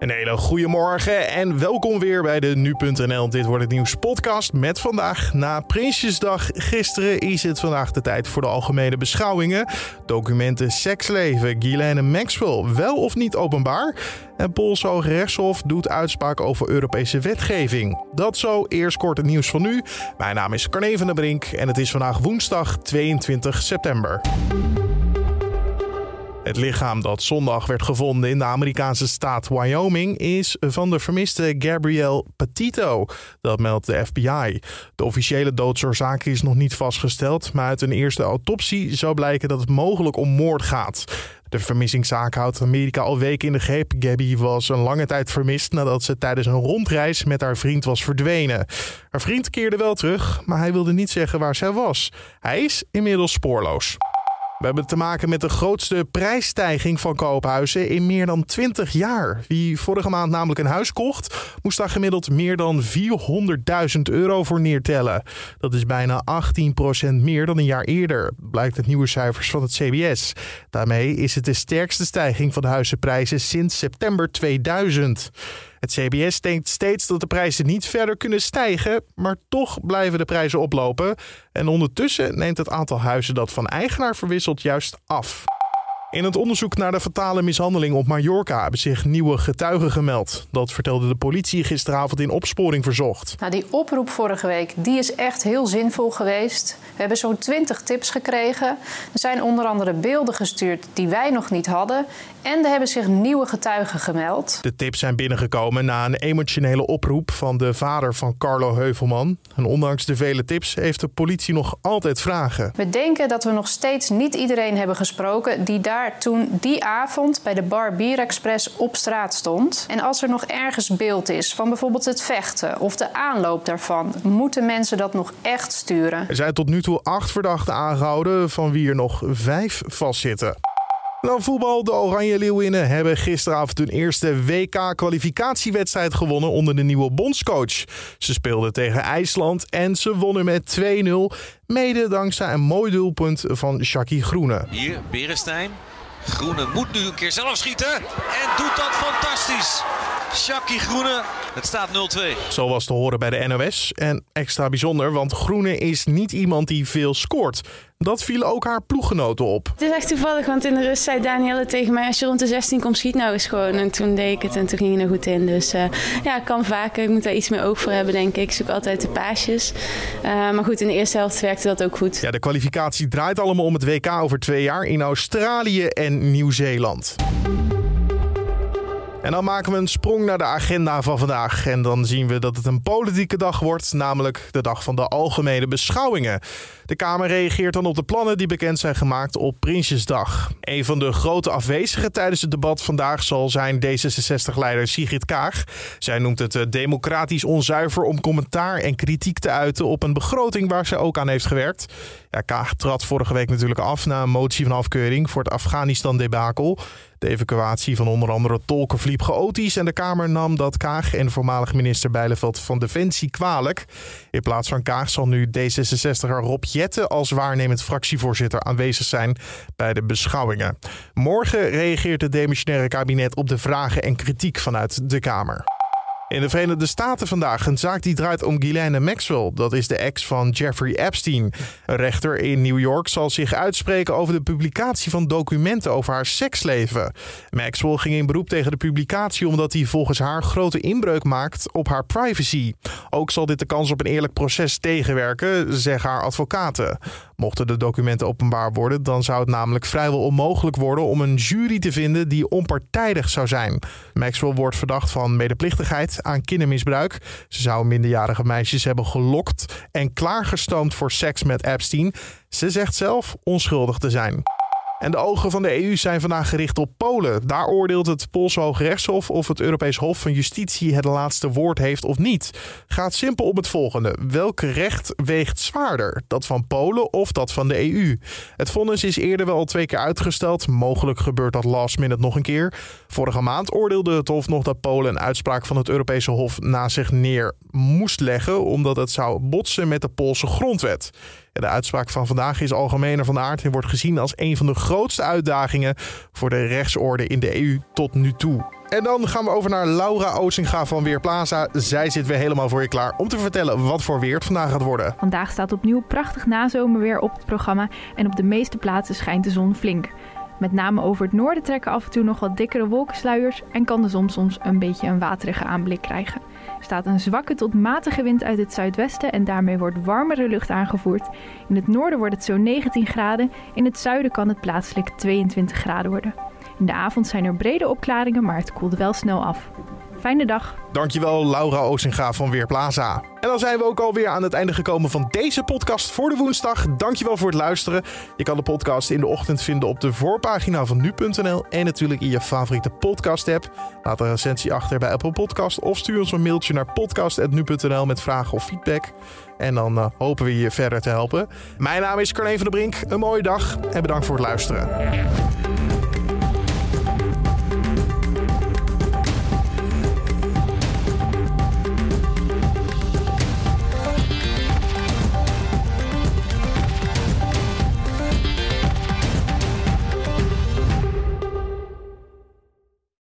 Een hele goede morgen en welkom weer bij de Nu.nl Dit Wordt Het Nieuws podcast met vandaag. Na Prinsjesdag gisteren is het vandaag de tijd voor de algemene beschouwingen. Documenten seksleven, Ghislaine Maxwell, wel of niet openbaar? En Poolse Hoge Rechtshof doet uitspraak over Europese wetgeving. Dat zo, eerst kort het nieuws van nu. Mijn naam is Carne van der Brink en het is vandaag woensdag 22 september. Het lichaam dat zondag werd gevonden in de Amerikaanse staat Wyoming is van de vermiste Gabrielle Petito. Dat meldt de FBI. De officiële doodsoorzaak is nog niet vastgesteld, maar uit een eerste autopsie zou blijken dat het mogelijk om moord gaat. De vermissingszaak houdt Amerika al weken in de greep. Gabby was een lange tijd vermist nadat ze tijdens een rondreis met haar vriend was verdwenen. Haar vriend keerde wel terug, maar hij wilde niet zeggen waar zij was. Hij is inmiddels spoorloos. We hebben te maken met de grootste prijsstijging van koophuizen in meer dan 20 jaar. Wie vorige maand namelijk een huis kocht, moest daar gemiddeld meer dan 400.000 euro voor neertellen. Dat is bijna 18% meer dan een jaar eerder, blijkt uit nieuwe cijfers van het CBS. Daarmee is het de sterkste stijging van de huizenprijzen sinds september 2000. Het CBS denkt steeds dat de prijzen niet verder kunnen stijgen, maar toch blijven de prijzen oplopen. En ondertussen neemt het aantal huizen dat van eigenaar verwisselt juist af. In het onderzoek naar de fatale mishandeling op Mallorca hebben zich nieuwe getuigen gemeld. Dat vertelde de politie gisteravond in opsporing verzocht. Nou, die oproep vorige week die is echt heel zinvol geweest. We hebben zo'n 20 tips gekregen. Er zijn onder andere beelden gestuurd die wij nog niet hadden. En er hebben zich nieuwe getuigen gemeld. De tips zijn binnengekomen na een emotionele oproep van de vader van Carlo Heuvelman. En ondanks de vele tips heeft de politie nog altijd vragen. We denken dat we nog steeds niet iedereen hebben gesproken die daar toen die avond bij de bar Bier Express op straat stond. En als er nog ergens beeld is van bijvoorbeeld het vechten of de aanloop daarvan, moeten mensen dat nog echt sturen. Er zijn tot nu toe acht verdachten aangehouden, van wie er nog vijf vastzitten. Dan voetbal. De Oranje Leeuwinnen hebben gisteravond hun eerste WK-kwalificatiewedstrijd gewonnen onder de nieuwe bondscoach. Ze speelden tegen IJsland en ze wonnen met 2-0. Mede dankzij een mooi doelpunt van Shaki Groene. Hier, Berenstein. Groene moet nu een keer zelf schieten en doet dat fantastisch. Shaki Groene, het staat 0-2. Zo was te horen bij de NOS. En extra bijzonder, want Groene is niet iemand die veel scoort. Dat viel ook haar ploeggenoten op. Het is echt toevallig, want in de rust zei Danielle tegen mij... als je rond de 16 komt, schiet nou eens gewoon. En toen deed ik het en toen ging je er goed in. Dus uh, ja, kan vaker. Ik moet daar iets meer oog voor hebben, denk ik. Ik zoek altijd de paasjes. Uh, maar goed, in de eerste helft werkte dat ook goed. Ja, de kwalificatie draait allemaal om het WK over twee jaar... in Australië en Nieuw-Zeeland. En dan maken we een sprong naar de agenda van vandaag. En dan zien we dat het een politieke dag wordt, namelijk de dag van de algemene beschouwingen. De Kamer reageert dan op de plannen die bekend zijn gemaakt op Prinsjesdag. Een van de grote afwezigen tijdens het debat vandaag zal zijn D66-leider Sigrid Kaag. Zij noemt het eh, democratisch onzuiver om commentaar en kritiek te uiten op een begroting waar ze ook aan heeft gewerkt. Ja, Kaag trad vorige week natuurlijk af na een motie van afkeuring voor het Afghanistan-debakel. De evacuatie van onder andere tolken verliep chaotisch en de Kamer nam dat Kaag en voormalig minister Bijleveld van Defensie kwalijk. In plaats van Kaag zal nu D66er Rob Jette als waarnemend fractievoorzitter aanwezig zijn bij de beschouwingen. Morgen reageert het demissionaire kabinet op de vragen en kritiek vanuit de Kamer. In de Verenigde Staten vandaag een zaak die draait om Ghislaine Maxwell. Dat is de ex van Jeffrey Epstein. Een rechter in New York zal zich uitspreken over de publicatie van documenten over haar seksleven. Maxwell ging in beroep tegen de publicatie omdat hij volgens haar grote inbreuk maakt op haar privacy. Ook zal dit de kans op een eerlijk proces tegenwerken, zeggen haar advocaten. Mochten de documenten openbaar worden, dan zou het namelijk vrijwel onmogelijk worden om een jury te vinden die onpartijdig zou zijn. Maxwell wordt verdacht van medeplichtigheid aan kindermisbruik. Ze zou minderjarige meisjes hebben gelokt en klaargestoomd voor seks met Epstein. Ze zegt zelf onschuldig te zijn. En de ogen van de EU zijn vandaag gericht op Polen. Daar oordeelt het Poolse Hoge Rechtshof of het Europees Hof van Justitie het laatste woord heeft of niet. Gaat simpel om het volgende: welk recht weegt zwaarder? Dat van Polen of dat van de EU? Het vonnis is eerder wel twee keer uitgesteld. Mogelijk gebeurt dat last minute nog een keer. Vorige maand oordeelde het Hof nog dat Polen een uitspraak van het Europese Hof na zich neer moest leggen, omdat het zou botsen met de Poolse grondwet. De uitspraak van vandaag is algemener van aard en wordt gezien als een van de grootste uitdagingen voor de rechtsorde in de EU tot nu toe. En dan gaan we over naar Laura Oosinga van Weerplaza. Zij zit weer helemaal voor je klaar om te vertellen wat voor weer het vandaag gaat worden. Vandaag staat opnieuw prachtig nazomerweer op het programma en op de meeste plaatsen schijnt de zon flink. Met name over het noorden trekken af en toe nog wat dikkere wolkensluiers en kan de zon soms een beetje een waterige aanblik krijgen. Er staat een zwakke tot matige wind uit het zuidwesten en daarmee wordt warmere lucht aangevoerd. In het noorden wordt het zo'n 19 graden, in het zuiden kan het plaatselijk 22 graden worden. In de avond zijn er brede opklaringen, maar het koelt wel snel af. Fijne dag. Dankjewel Laura Oosinga van Weerplaza. En dan zijn we ook alweer aan het einde gekomen van deze podcast voor de woensdag. Dankjewel voor het luisteren. Je kan de podcast in de ochtend vinden op de voorpagina van nu.nl en natuurlijk in je favoriete podcast app. Laat een recensie achter bij Apple Podcast of stuur ons een mailtje naar podcast.nu.nl met vragen of feedback. En dan uh, hopen we je verder te helpen. Mijn naam is Carleen van der Brink. Een mooie dag en bedankt voor het luisteren.